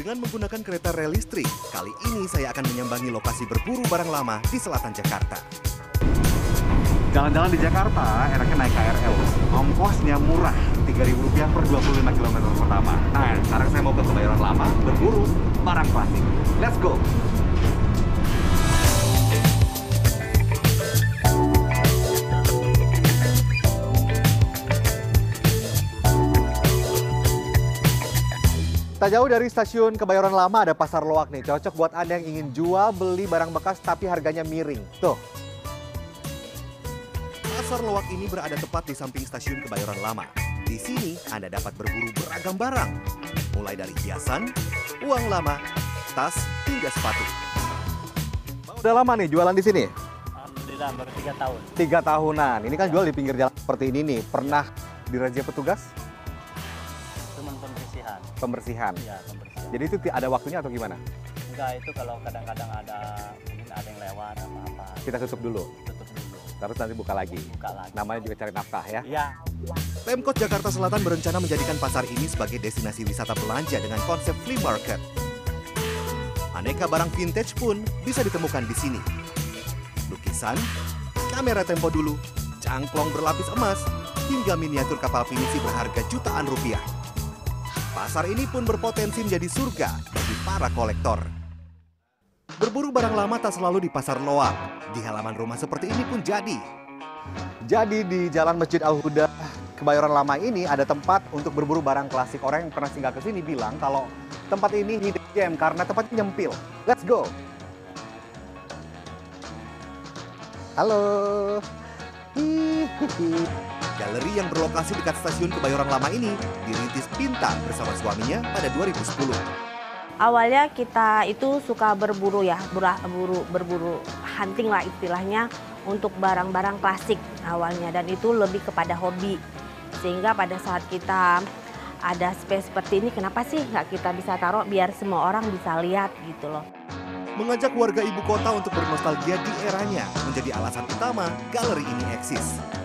Dengan menggunakan kereta rel listrik, kali ini saya akan menyambangi lokasi berburu barang lama di selatan Jakarta. Jalan-jalan di Jakarta enaknya naik KRL. Ongkosnya murah, Rp3.000 per 25 km pertama. Nah, sekarang saya mau ke Kebayoran Lama berburu barang klasik. Let's go! Tak jauh dari stasiun Kebayoran Lama ada Pasar Loak nih. Cocok buat Anda yang ingin jual beli barang bekas tapi harganya miring. Tuh, Pasar Loak ini berada tepat di samping stasiun Kebayoran Lama. Di sini Anda dapat berburu beragam barang, mulai dari hiasan, uang lama, tas, hingga sepatu. udah lama nih jualan di sini? Alhamdulillah baru tiga tahun. Tiga tahunan. Ini kan jual di pinggir jalan seperti ini nih. Pernah dirazia petugas Cuman pembersihan. pembersihan. Iya pembersihan. Jadi itu ada waktunya atau gimana? Enggak itu kalau kadang-kadang ada mungkin ada yang lewat apa apa Kita tutup dulu, tutup dulu terus nanti buka lagi. buka lagi. Namanya juga cari nafkah ya. Iya. Pemkot Jakarta Selatan berencana menjadikan pasar ini sebagai destinasi wisata belanja dengan konsep flea market. Aneka barang vintage pun bisa ditemukan di sini. Lukisan, kamera tempo dulu, cangklong berlapis emas, hingga miniatur kapal pinisi berharga jutaan rupiah. Pasar ini pun berpotensi menjadi surga bagi para kolektor. Berburu barang lama tak selalu di pasar loak. Di halaman rumah seperti ini pun jadi. Jadi di Jalan Masjid Al Huda Kebayoran Lama ini ada tempat untuk berburu barang klasik. Orang yang pernah singgah ke sini bilang kalau tempat ini hidden gem karena tempatnya nyempil. Let's go. Halo. Hihihi. Galeri yang berlokasi dekat stasiun Kebayoran Lama ini dirintis Pinta bersama suaminya pada 2010. Awalnya kita itu suka berburu ya, bura- buru, berburu hunting lah istilahnya untuk barang-barang klasik awalnya dan itu lebih kepada hobi. Sehingga pada saat kita ada space seperti ini, kenapa sih nggak kita bisa taruh biar semua orang bisa lihat gitu loh. Mengajak warga ibu kota untuk bernostalgia di eranya menjadi alasan utama galeri ini eksis.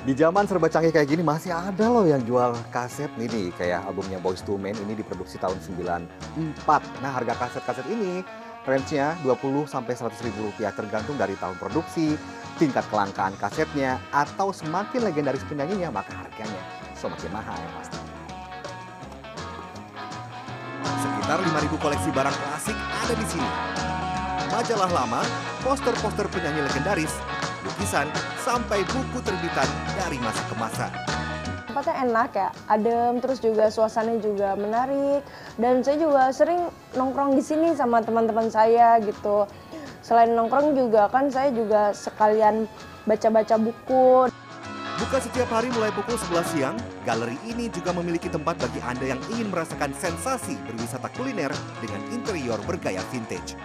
Di zaman serba canggih kayak gini masih ada loh yang jual kaset nih nih kayak albumnya Boyz II Men ini diproduksi tahun 94. Nah, harga kaset-kaset ini range-nya 20 sampai 100 ribu rupiah tergantung dari tahun produksi, tingkat kelangkaan kasetnya, atau semakin legendaris penyanyinya maka harganya semakin mahal ya pasti. Sekitar 5.000 koleksi barang klasik ada di sini. Majalah lama, poster-poster penyanyi legendaris, lukisan, sampai buku terbitan dari masa ke masa. Tempatnya enak ya, adem, terus juga suasananya juga menarik. Dan saya juga sering nongkrong di sini sama teman-teman saya gitu. Selain nongkrong juga kan saya juga sekalian baca-baca buku. Buka setiap hari mulai pukul 11 siang, galeri ini juga memiliki tempat bagi Anda yang ingin merasakan sensasi berwisata kuliner dengan interior bergaya vintage.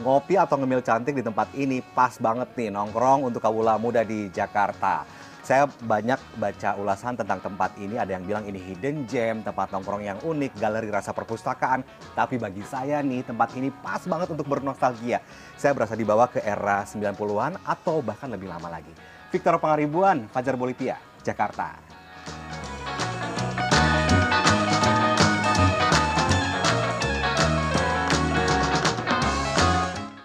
Ngopi atau ngemil cantik di tempat ini pas banget nih nongkrong untuk kawula muda di Jakarta. Saya banyak baca ulasan tentang tempat ini, ada yang bilang ini hidden gem, tempat nongkrong yang unik, galeri rasa perpustakaan. Tapi bagi saya nih, tempat ini pas banget untuk bernostalgia. Saya berasa dibawa ke era 90-an atau bahkan lebih lama lagi. Victor Pangaribuan, Fajar Bolivia, Jakarta.